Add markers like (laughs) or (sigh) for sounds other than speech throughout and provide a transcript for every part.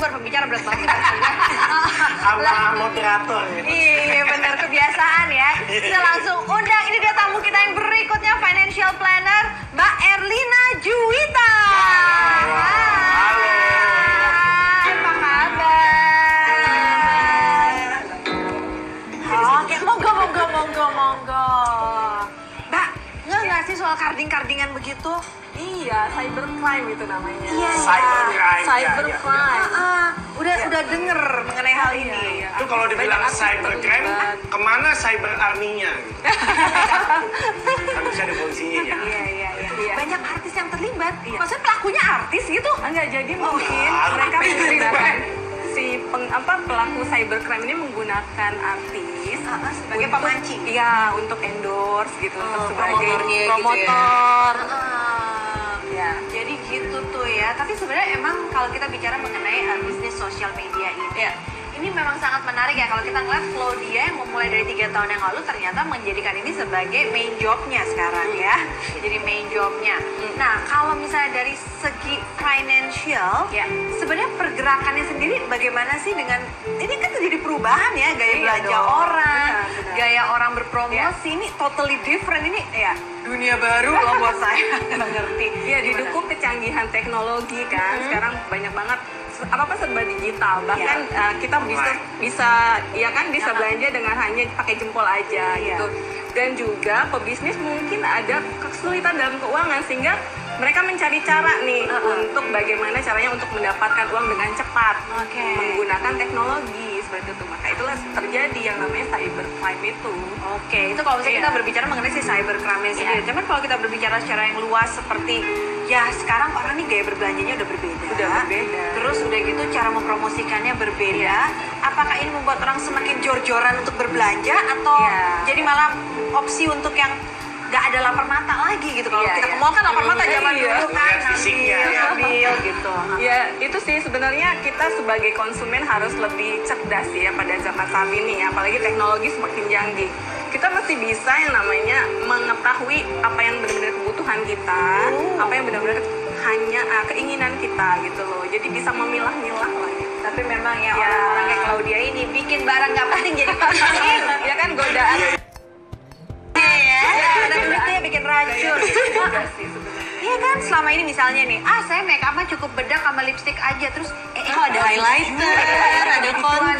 narasumber pembicara berat banget sih sama moderator gitu. Iya benar kebiasaan ya. Kita langsung undang ini dia tamu kita yang berikutnya financial planner Mbak Erlina Juwita. Halo. Apa kabar? Oke, monggo monggo monggo monggo. Mbak, nggak nggak sih soal karding-kardingan begitu? Iya, cybercrime itu namanya. Iya, Cybercrime, Cybercrime. Ah, ah, udah udah denger mengenai hal Iya, ini. iya. Itu kalau dibilang cybercrime, ke mana cyber army-nya? Gitu. kan bisa ada polisinya ya. Iya, iya, iya. Iya. Banyak artis yang terlibat. Iya. Maksudnya pelakunya artis gitu? Enggak, jadi mungkin ah, mereka menggunakan si peng, apa pelaku cybercrime ini menggunakan artis Ah, ah, sebagai untuk- pemancing. Iya, untuk endorse gitu, Oh, untuk sebagai promotornya gitu ya. promotor. Ah, Ya. Jadi gitu tuh ya. Tapi sebenarnya emang kalau kita bicara mengenai uh, bisnis sosial media ini, Iya. Ini memang sangat menarik ya. Kalau kita ngeliat Claudia yang memulai dari tiga tahun yang lalu ternyata menjadikan ini sebagai main jobnya sekarang ya. Jadi main jobnya. Nah kalau misalnya dari segi financial, Ya. sebenarnya pergerakannya sendiri bagaimana sih dengan ini kan terjadi perubahan ya gaya Iya belanja dong. orang, Benar, benar. gaya orang berpromosi ini totally different ini ya dunia baru loh buat saya nggak (laughs) ngerti. Iya, didukung kecanggihan teknologi kan. Hmm. Sekarang banyak banget apa apa serba digital. Bahkan Iya. uh, kita bisa bisa ya kan bisa belanja dengan hanya pakai jempol aja Iya. gitu. Dan juga pebisnis mungkin ada kesulitan dalam keuangan sehingga mereka mencari cara nih Uh-uh. untuk bagaimana caranya untuk mendapatkan uang dengan cepat Oke. menggunakan teknologi seperti itu. Maka itulah terjadi yang namanya cybercrime itu. Oke, itu kalau misalnya Iya. kita berbicara mengenai si cybercrime Iya. sendiri. Cuman kalau kita berbicara secara yang luas seperti ya sekarang orang nih gaya berbelanjanya udah berbeda. Udah berbeda. Terus udah gitu cara mempromosikannya berbeda. Apakah ini membuat orang semakin jor-joran untuk berbelanja atau Iya. jadi malah opsi untuk yang nggak ada lapar mata lagi gitu. Kalau Iya, kita ke iya. mall kan lapar mata Iya. zaman dulu kan. Lihat fisiknya, Ambil, ya. gitu. Ya itu sih sebenarnya kita sebagai konsumen harus lebih cerdas ya pada zaman saat ini ya apalagi teknologi semakin canggih kita mesti bisa yang namanya mengetahui apa yang benar-benar kebutuhan kita Oh. apa yang benar-benar hanya uh, keinginan kita gitu loh jadi bisa memilah-milah lah gitu. Tapi memang ya Ya. orang-orang kayak Claudia ini bikin barang nggak penting jadi penting. (laughs) ya kan godaan Iya, ya, ada duitnya bikin racun. juga sih sebenarnya Iya kan, selama ini misalnya nih, ah saya make upnya cukup bedak sama lipstick aja, terus eh, eh, ada highlighter, ada kontur,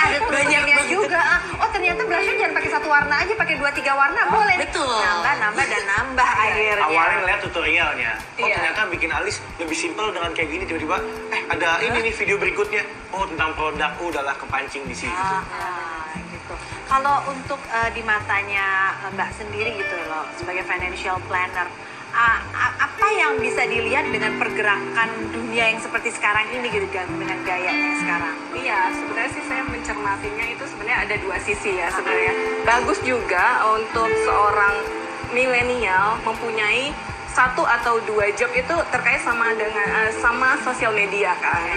ada banyak juga. ah. Oh ternyata blushnya jangan pakai satu warna aja, pakai dua tiga warna boleh. nih. betul. Nambah, nambah dan nambah akhirnya. Awalnya ngeliat tutorialnya, oh Iya. ternyata bikin alis lebih simpel dengan kayak gini tiba-tiba, eh ada ini nih video berikutnya, oh tentang produk, oh, udahlah kepancing di situ. Ah, ah, gitu. Kalau untuk eh, di matanya eh, Mbak sendiri gitu loh sebagai financial planner, yang bisa dilihat dengan pergerakan dunia yang seperti sekarang ini gitu dan dengan gayanya yang sekarang? Iya, sebenarnya sih saya mencermatinya itu sebenarnya ada dua sisi ya sebenarnya. Bagus juga untuk seorang milenial mempunyai satu atau dua job itu terkait sama dengan eh, sama sosial media kan.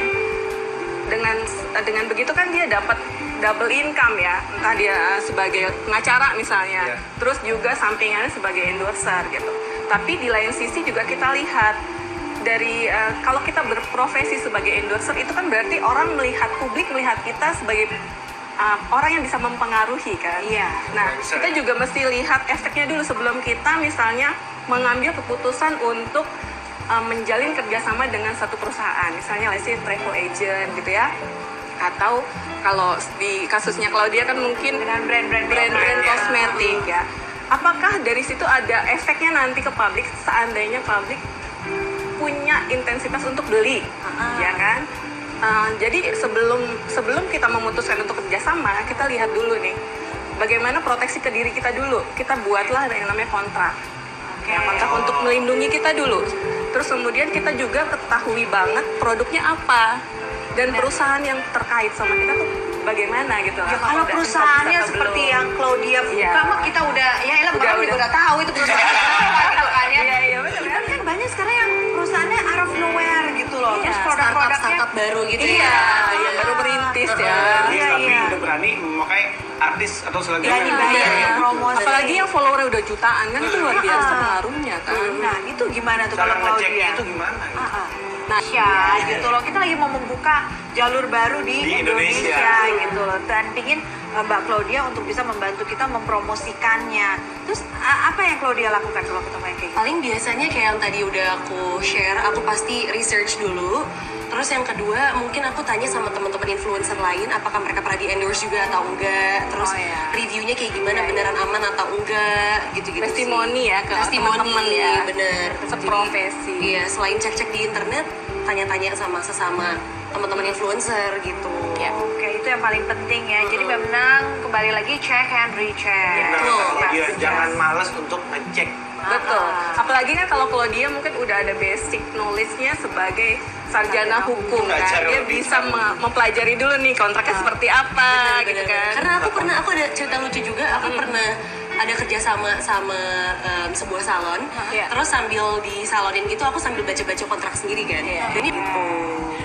Dengan dengan begitu kan dia dapat double income ya, entah dia eh, sebagai pengacara misalnya, Iya. terus juga sampingannya sebagai endorser gitu. Tapi di lain sisi juga kita lihat dari eh, kalau kita berprofesi sebagai endorser itu kan berarti orang melihat publik melihat kita sebagai eh, orang yang bisa mempengaruhi kan. Iya. Nah, Influencer. kita juga mesti lihat efeknya dulu sebelum kita misalnya mengambil keputusan untuk eh, menjalin kerjasama dengan satu perusahaan, misalnya let's say travel agent gitu ya, atau kalau di kasusnya Claudia kan mungkin Dengan brand-brand brand-brand ya. kosmetik ya. Apakah dari situ ada efeknya nanti ke publik seandainya publik punya intensitas untuk beli, Ah. ya kan? Uh, jadi sebelum sebelum kita memutuskan untuk kerjasama, kita lihat dulu nih bagaimana proteksi ke diri kita dulu. Kita buatlah yang namanya kontrak, ya, kontrak untuk melindungi kita dulu. Terus kemudian kita juga ketahui banget produknya apa dan perusahaan yang terkait sama kita tuh bagaimana gitu. Ya, kalau udah perusahaannya seperti belum. yang Claudia buka, Iya. mah kita udah, ya elah Udah, bahkan juga udah. udah tahu itu perusahaan (laughs) gitu kan ya. Iya, iya, benar, Kan kan banyak sekarang yang perusahaannya out of nowhere gitu loh. Iya, Terus produk-produknya startup-startup baru gitu Iya, ya. yang baru merintis ya. Iya, tapi iya. udah berani memakai artis atau. Berani bayar Iya. yang promosi. Apalagi yang followernya udah jutaan kan itu luar biasa Ah. pengaruhnya kan. Nah, itu gimana tuh Cara kalau ngeceknya Claudia? itu gimana? Nah, ya gitu loh. Kita lagi mau membuka jalur baru di, Di Indonesia. gitu loh. Dan pingin uh, Mbak Claudia untuk bisa membantu kita mempromosikannya. Terus apa yang Claudia lakukan kalau ketemu yang kayak gitu? Paling biasanya kayak yang tadi udah aku share, aku pasti research dulu. Terus yang kedua, mungkin aku tanya sama teman-teman influencer lain, apakah mereka pernah di endorse juga atau enggak. Terus. Reviewnya kayak gimana, beneran aman atau enggak, gitu-gitu. Testimoni ya ke Testimoni, teman-teman ya. bener. Seprofesi. Jadi, Iya, selain cek-cek di internet, tanya-tanya sama sesama teman-teman influencer gitu. Ya. Oke, itu yang paling penting ya. Jadi memang kembali lagi check and recheck. Betul. Claudia, Yes. jangan males untuk ngecek. Betul. Ah. Apalagi kan kalau Claudia mungkin udah ada basic knowledge-nya sebagai sarjana hukum kan. Belajar Dia lebih bisa me- mempelajari dulu nih kontraknya seperti apa Bener, gitu bener, kan. Karena aku pernah, aku ada cerita lucu juga. Aku pernah ada kerja sama sama em, sebuah salon. Iya. Terus sambil di salonin gitu, aku sambil baca-baca kontrak sendiri kan. Iya. Dan gitu.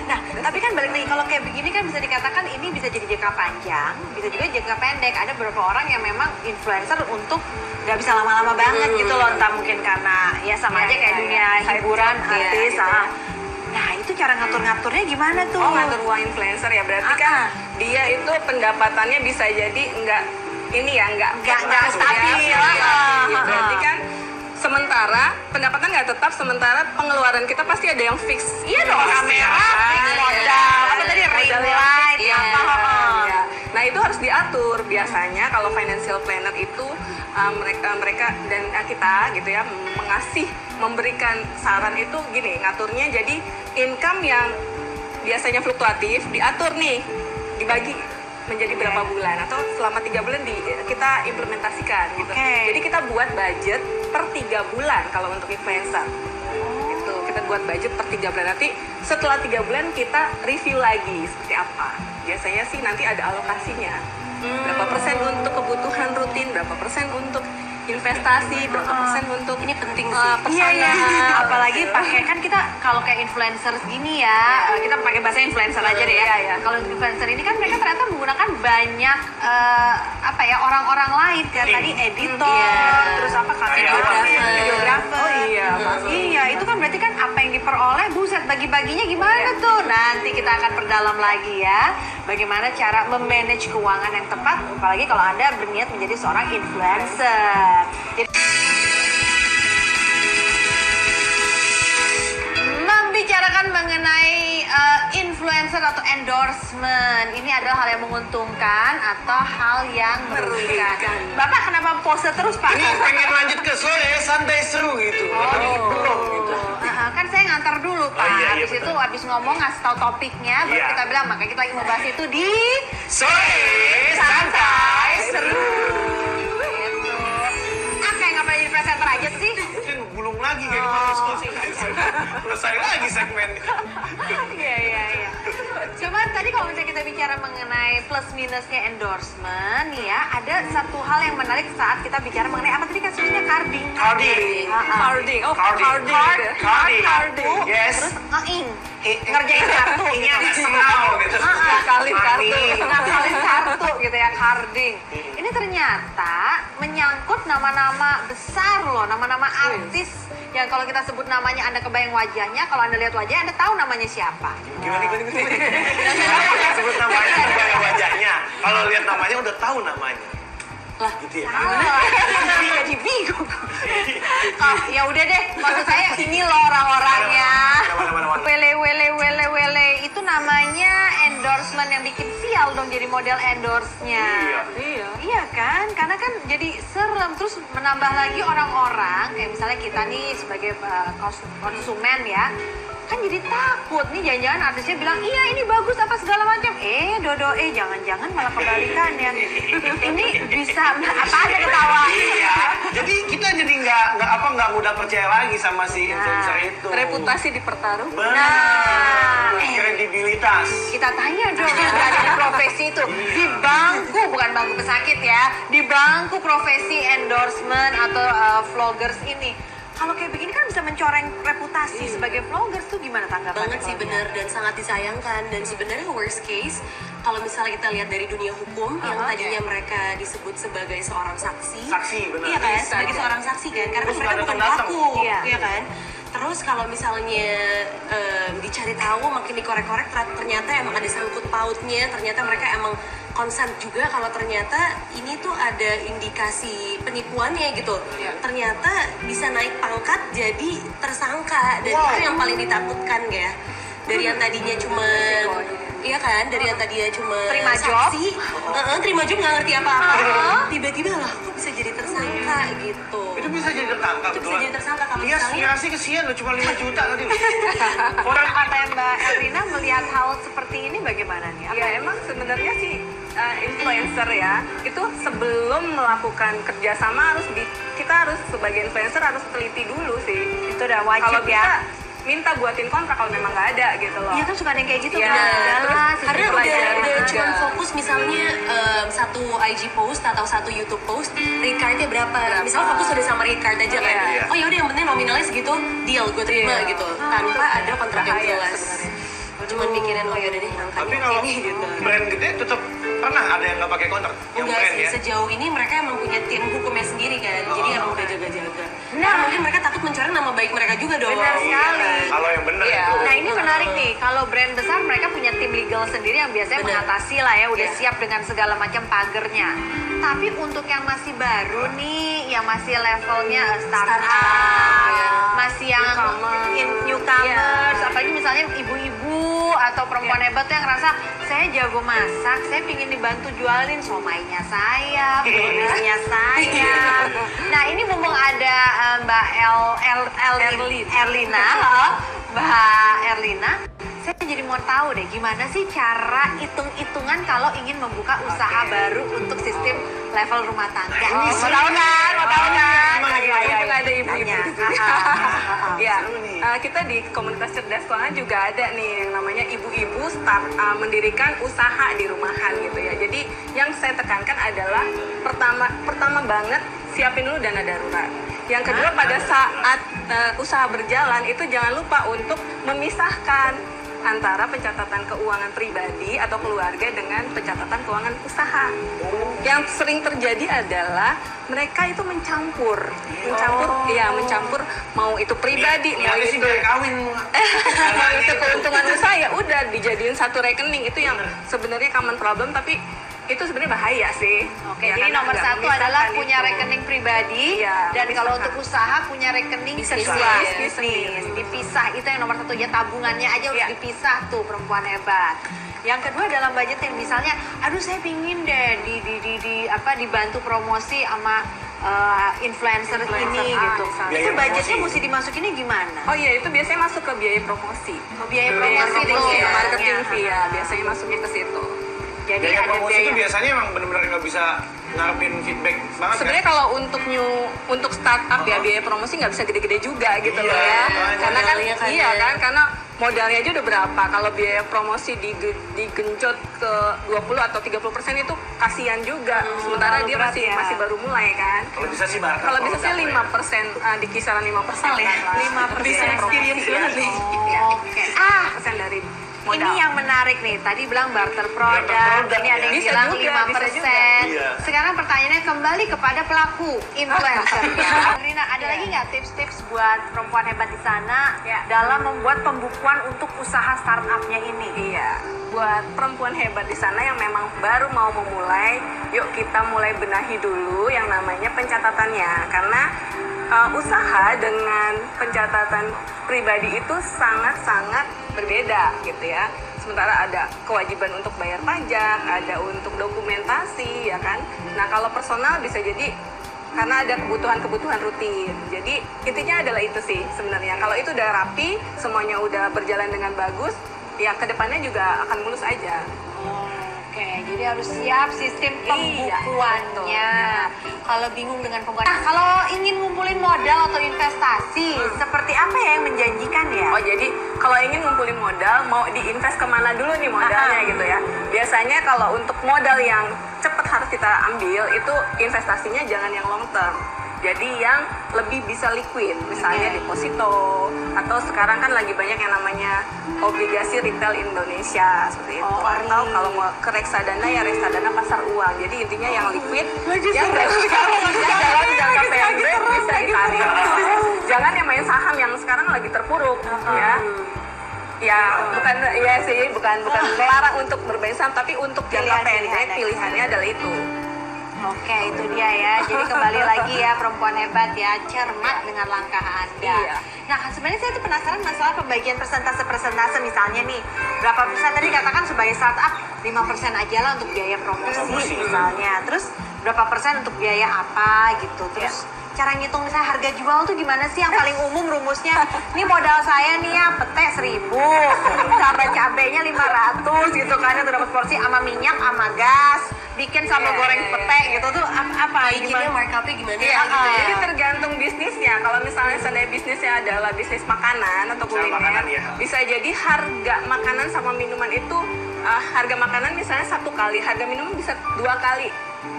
Nah, tapi kan balik lagi kalau kayak begini kan bisa dikatakan ini bisa jadi jangka panjang, bisa juga jangka pendek. Ada beberapa orang yang memang influencer untuk nggak bisa lama-lama banget gitu loh, entah mungkin karena ya sama Iya, aja kayak iya, dunia iya. hiburan, iya, artis. gitu. ah. Nah, itu cara ngatur-ngaturnya gimana tuh? Oh ngatur uang influencer ya berarti kan dia itu pendapatannya bisa jadi enggak ini ya Nggak- nggak stabil. ya, Ah, fluktuatif. ah, Berarti kan sementara pendapatan nggak tetap sementara pengeluaran kita pasti ada yang fix. Iya dong, kamera, fix Iya, modal, apa tadi ring light, iya. apa. Iya. Nah itu harus diatur biasanya kalau financial planner itu uh, mereka mereka dan uh, kita gitu ya mengasih memberikan saran itu gini ngaturnya jadi income yang biasanya fluktuatif diatur nih dibagi menjadi berapa bulan atau selama tiga bulan di, kita implementasikan gitu. Oke. Jadi kita buat budget per tiga bulan kalau untuk influencer. Itu kita buat budget per tiga bulan. Nanti setelah tiga bulan kita review lagi seperti apa. Biasanya sih nanti ada alokasinya. Berapa persen untuk kebutuhan rutin berapa persen untuk investasi berapa persen untuk Ini penting uh, sih. Iya pesanan ya, apalagi pakai kan kita kalau kayak influencer gini ya, eh, kita pakai bahasa influencer aja deh ya. Iya, iya. Kalau influencer ini kan mereka ternyata menggunakan banyak eh, apa ya orang-orang lain kayak Tim. tadi editor, Iya. terus apa Videographer. videografer. Oh iya, pasti. Iya, itu kan berarti kan apa yang diperoleh buset bagi-baginya gimana Iya. tuh? Nanti kita akan perdalam lagi ya. Bagaimana cara memanage keuangan yang tepat apalagi kalau Anda berniat menjadi seorang influencer. Jadi Membicarakan mengenai uh, influencer atau endorsement, ini adalah hal yang menguntungkan atau hal yang merugikan. Bapak kenapa pose terus Pak? Ini pengen lanjut ke sore, santai seru gitu. Belum gitu. Kan saya ngantar dulu Pak. Oh, iya, iya, habis itu betul. habis ngomong ngasih tahu topiknya, baru Iya. kita bilang makanya kita lagi mau bahas itu di Sore, santai seru. Lagi kayak gimana selesai. Selesai lagi segmen. Iya iya iya. Cuman tadi kalau misalnya kita bicara mengenai plus minusnya endorsement, ya ada satu hal yang menarik saat kita bicara mengenai apa tadi kan sebenarnya carding. Carding. Ah, ah. carding oh Carding. carding, Card, gitu. Carding. Yes. terus ngeing, ngerjain kartu. Ini agak sengal gitu. Ah. Ngakalin kartu. Carding. ngakalin kartu gitu ya carding. Ini ternyata menyangkut nama-nama besar loh, nama-nama artis yang kalau kita sebut namanya Anda kebayang wajahnya, kalau Anda lihat wajahnya Anda tahu namanya siapa. Gimana gimana gimana? Sebut namanya kebayang wajahnya. Kalau lihat namanya udah tahu namanya. Lah, Gitu ya. Jadi bingung. Oh, ya udah deh, maksud saya ini loh orang-orangnya. Wele wele wele namanya endorsement yang bikin sial dong jadi model endorse-nya. Iya. iya Iya kan, karena kan jadi serem terus menambah lagi orang-orang kayak misalnya kita nih sebagai uh, kons- konsumen ya kan jadi takut nih jangan-jangan artisnya bilang iya ini bagus apa segala macam eh dodo eh jangan-jangan malah kebalikan ya (laughs) ini bisa apa ada ketawa Iya. Jadi kita jadi nggak nggak apa nggak mudah percaya lagi sama si influencer Nah, itu. reputasi dipertaruhkan Benar. Nah, eh. Kredibilitas. kita tanya dong berada di profesi itu di bangku bukan bangku pesakit ya di bangku profesi endorsement atau uh, vloggers ini kalau kayak begini kan bisa mencoreng reputasi sebagai vloggers tuh gimana tanggapannya? banget sih bener. Dan sangat disayangkan. Dan sebenarnya worst case kalau misalnya kita lihat dari dunia hukum yang Uh-huh. tadinya mereka disebut sebagai seorang saksi. Saksi, benar. iya kan? Bisa sebagai seorang saksi kan? Karena Terus mereka bukan pelaku Iya. iya kan? Terus kalau misalnya em, dicari tahu makin dikorek-korek ter- ternyata emang ada sangkut pautnya. Ternyata mereka emang konsen juga kalau ternyata ini tuh ada indikasi penipuannya gitu. Iya. ternyata bisa naik pangkat jadi tersangka. Dan itu yang paling ditakutkan ya dari yang tadinya cuma iya. kan? Dari yang tadinya cuma Terima job. saksi eh, terima job nggak ngerti apa-apa. Tiba-tiba lah kok bisa jadi tersangka gitu. Itu bisa jadi tertangkap Itu bisa jadi tersangka kalau Iya, misalnya- aspirasi kesian loh, cuma 5 juta tadi. Orang kata Mbak Elvina melihat hal seperti ini bagaimana nih? Apa Ya emang sebenarnya sih uh, influencer ya itu sebelum melakukan kerjasama harus di, kita harus sebagai influencer harus teliti dulu sih. Itu udah wajib kalau ya. bisa minta buatin kontrak kalau memang nggak ada gitu loh. Iya kan suka ada yang kayak gitu Iya, kan? terus Adalah, karena udah udah cuma fokus misalnya em, satu IG post atau satu YouTube post recardnya berapa, Berapa. misalnya fokus udah sama recard aja kan Iya. oh ya udah yang penting nominalnya segitu deal gue terima Iya. gitu tanpa ada kontrak yang jelas cuman mikirin oh ya udah deh angkanya Tapi kalau ini gitu brand gede tetap pernah ada yang nggak pakai kontrak. Yang Enggak brand sih, ya. sejauh ini mereka emang punya tim hukumnya sendiri kan Jadi emang udah jaga-jaga Nah. Nah mungkin mereka takut mencoreng nama baik mereka juga dong Benar Iya, sekali. Kalau yang benar Iya. itu. Nah ini menarik nih, kalau brand besar mereka punya tim legal sendiri yang biasanya Benar. mengatasi lah ya, udah Iya. siap dengan segala macam pagernya. Tapi untuk yang masih baru nih, yang masih levelnya uh, startup, Startup, ya. masih yang Newcomer. in, newcomers, Iya. apalagi misalnya ibu-ibu atau perempuan Iya. hebat yang ngerasa saya jago masak, saya pingin dibantu jualin somainya saya, bisnisnya saya. Nah ini mumpung ada uh, Mbak El, El, Elin- Erlin. Erlina, Mbak Erlina, saya jadi mau tahu deh gimana sih cara hitung-hitungan kalau ingin membuka usaha Oke. baru untuk sistem level rumah tangga. Oh, mau tahu kan? Mau tahu kan? Ayo, gimana? ayo, Mumpung ayo. ada ibu-ibu Tanya. di sini. (laughs) Ya, eh, kita di komunitas cerdas keuangan juga ada nih yang namanya ibu-ibu start eh, mendirikan usaha di rumahan gitu ya. Jadi yang saya tekankan adalah pertama pertama banget siapin dulu dana darurat. Yang kedua pada saat eh, usaha berjalan itu jangan lupa untuk memisahkan antara pencatatan keuangan pribadi atau keluarga dengan pencatatan keuangan usaha. Yang sering terjadi adalah mereka itu mencampur, mencampur, ya mencampur mau itu pribadi, mau Niatnya sih itu kawin. (laughs) mau itu keuntungan usaha ya udah dijadiin satu rekening itu yang sebenarnya common problem tapi itu sebenarnya bahaya sih. Oke, Ya, jadi nomor satu adalah punya itu. rekening pribadi Iya, dan kalau untuk usaha punya rekening Bisnis bisnis Sendiri. dipisah itu yang nomor satu ya tabungannya aja harus Iya. dipisah tuh perempuan hebat. Yang kedua dalam budgeting misalnya, aduh saya pingin deh di di di, di- apa dibantu promosi sama uh, influencer, Influencer ini gitu. misalnya. Itu Biaya budgetnya promosi. mesti dimasukinnya gimana? Oh iya itu biasanya masuk ke biaya promosi. Oh, biaya Biaya promosi promosi, marketing Ya. fee ya biasanya masuknya ke situ. Jadi Biaya ada promosi itu biaya. biasanya emang benar-benar nggak bisa ngarepin feedback banget Sebenarnya kan? kalau untuk new untuk startup ya biaya promosi nggak bisa gede-gede juga gitu loh Iya, ya. makanya. Karena kan Modalnya kan iya ya. kan karena modalnya aja udah berapa. Kalau biaya promosi dige- digenjot ke 20 atau 30 persen itu kasihan juga. Sementara dia masih ya. masih baru mulai kan. Kalau bisa sih barter. Kalau bisa sih dapat 5 ya. persen di kisaran 5 persen ya. Lima Bisa persen. experience banget nih. Oh, Oke. Ah, persen dari modal. Ini yang menarik nih. Tadi bilang barter produk, Barter produk, ini ada yang ya. bilang Bisa juga, 5%. bisa juga. Iya. Sekarang pertanyaannya kembali kepada pelaku influencer. (laughs) Rina, ada lagi nggak tips-tips buat perempuan hebat di sana Ya. dalam membuat pembukuan untuk usaha startupnya ini? Iya, buat perempuan hebat di sana yang memang baru mau memulai, yuk kita mulai benahi dulu yang namanya pencatatannya. Karena uh, usaha dengan pencatatan pribadi itu sangat-sangat berbeda gitu ya. Sementara ada kewajiban untuk bayar pajak, ada untuk dokumentasi ya kan. Nah kalau personal bisa jadi karena ada kebutuhan-kebutuhan rutin. Jadi intinya adalah itu sih sebenarnya. Kalau itu udah rapi, semuanya udah berjalan dengan bagus, ya ke depannya juga akan mulus aja. Oke, jadi harus siap sistem Iya, pembukuannya. Kalau bingung dengan pembukuan. Nah, kalau ingin ngumpulin modal atau investasi, seperti apa ya yang menjanjikan ya? Oh jadi kalau ingin ngumpulin modal, mau diinvest ke mana dulu nih modalnya Aha. gitu ya? Biasanya kalau untuk modal yang cepet harus kita ambil itu investasinya jangan yang long term. jadi yang lebih bisa liquid misalnya deposito atau sekarang kan lagi banyak yang namanya obligasi retail Indonesia seperti itu. Oh, atau kalau mau ke reksadana ya reksadana pasar uang. Jadi intinya yang liquid Lagi yang sekarang, dalam jangka pendek bisa ditarik. jangan yang main saham yang sekarang lagi terpuruk ya. Ya bukan ya sih bukan bukan melarang untuk bermain saham tapi untuk jangka pendek pilihannya adalah itu Oke, itu dia ya. Jadi kembali lagi ya perempuan hebat ya, cermat dengan langkah Anda. Iya. Nah, sebenarnya saya tuh penasaran masalah pembagian persentase-persentase misalnya nih. Berapa persen tadi katakan sebagai startup 5% aja lah untuk biaya promosi, Promosi. misalnya. Terus berapa persen untuk biaya apa gitu. Terus cara ngitung misalnya harga jual tuh gimana sih yang paling umum rumusnya? Ini modal saya nih ya pete 1000, cabai cabenya 500 gitu kan itu dapat porsi sama minyak sama gas, bikin sambal Iya, goreng iya, iya. pete gitu tuh apa, apa Bikinnya gimana? markupnya gimana Iya, gitu ya? jadi tergantung bisnisnya. Kalau misalnya seandainya bisnisnya adalah bisnis makanan atau kuliner, makanan, ya. bisa jadi harga makanan sama minuman itu uh, harga makanan misalnya satu kali, harga minuman bisa dua kali,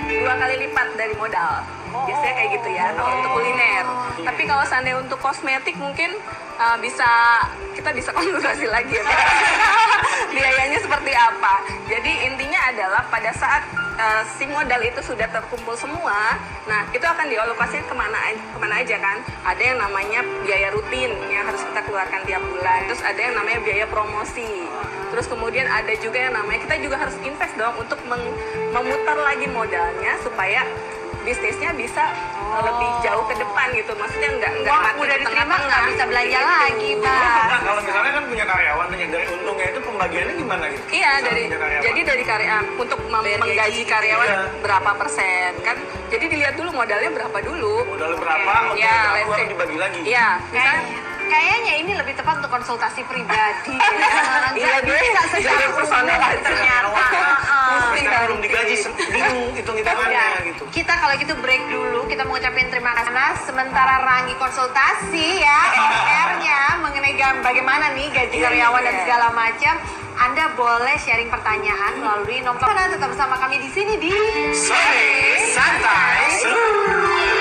dua kali lipat dari modal. Biasanya kayak gitu ya kalau untuk kuliner. Tapi kalau seandainya untuk kosmetik mungkin uh, bisa kita bisa (laughs) konsultasi lagi ya. (laughs) Biayanya seperti apa? Jadi intinya adalah pada saat uh, si modal itu sudah terkumpul semua, nah itu akan dialokasikan ke mana ke mana aja kan? Ada yang namanya biaya rutin yang harus kita keluarkan tiap bulan, terus ada yang namanya biaya promosi, terus kemudian ada juga yang namanya kita juga harus invest dong untuk memutar lagi modalnya supaya bisnisnya bisa uh, lebih jauh ke depan gitu, maksudnya nggak nggak mati udah di diterima tengah-tengah. nggak bisa belanja Gitu. lagi, Bang. Nah, kalau misalnya kan punya karyawan nih, dari untungnya itu pembagiannya gimana gitu? Iya Misalnya dari karyawan. jadi dari karya untuk mem- Bayar menggaji gaji gitu karyawan ya. berapa persen kan? Jadi dilihat dulu modalnya berapa dulu. modal berapa, untuk Ya, itu let's baru say. dibagi lagi. Iya, misalnya kayaknya ini lebih tepat untuk konsultasi pribadi. (laughs) Iya bisa sejauh personal ternyata. Kita belum digaji bingung hitung hitungannya iya. gitu. Kita kalau gitu break dulu. Kita mau ngucapin terima kasih sementara Rangi konsultasi ya PR-nya mengenai bagaimana nih gaji iya, karyawan dan iya. segala macam. Anda boleh sharing pertanyaan melalui nomor tetap bersama kami di sini di. Sore Santai Seru.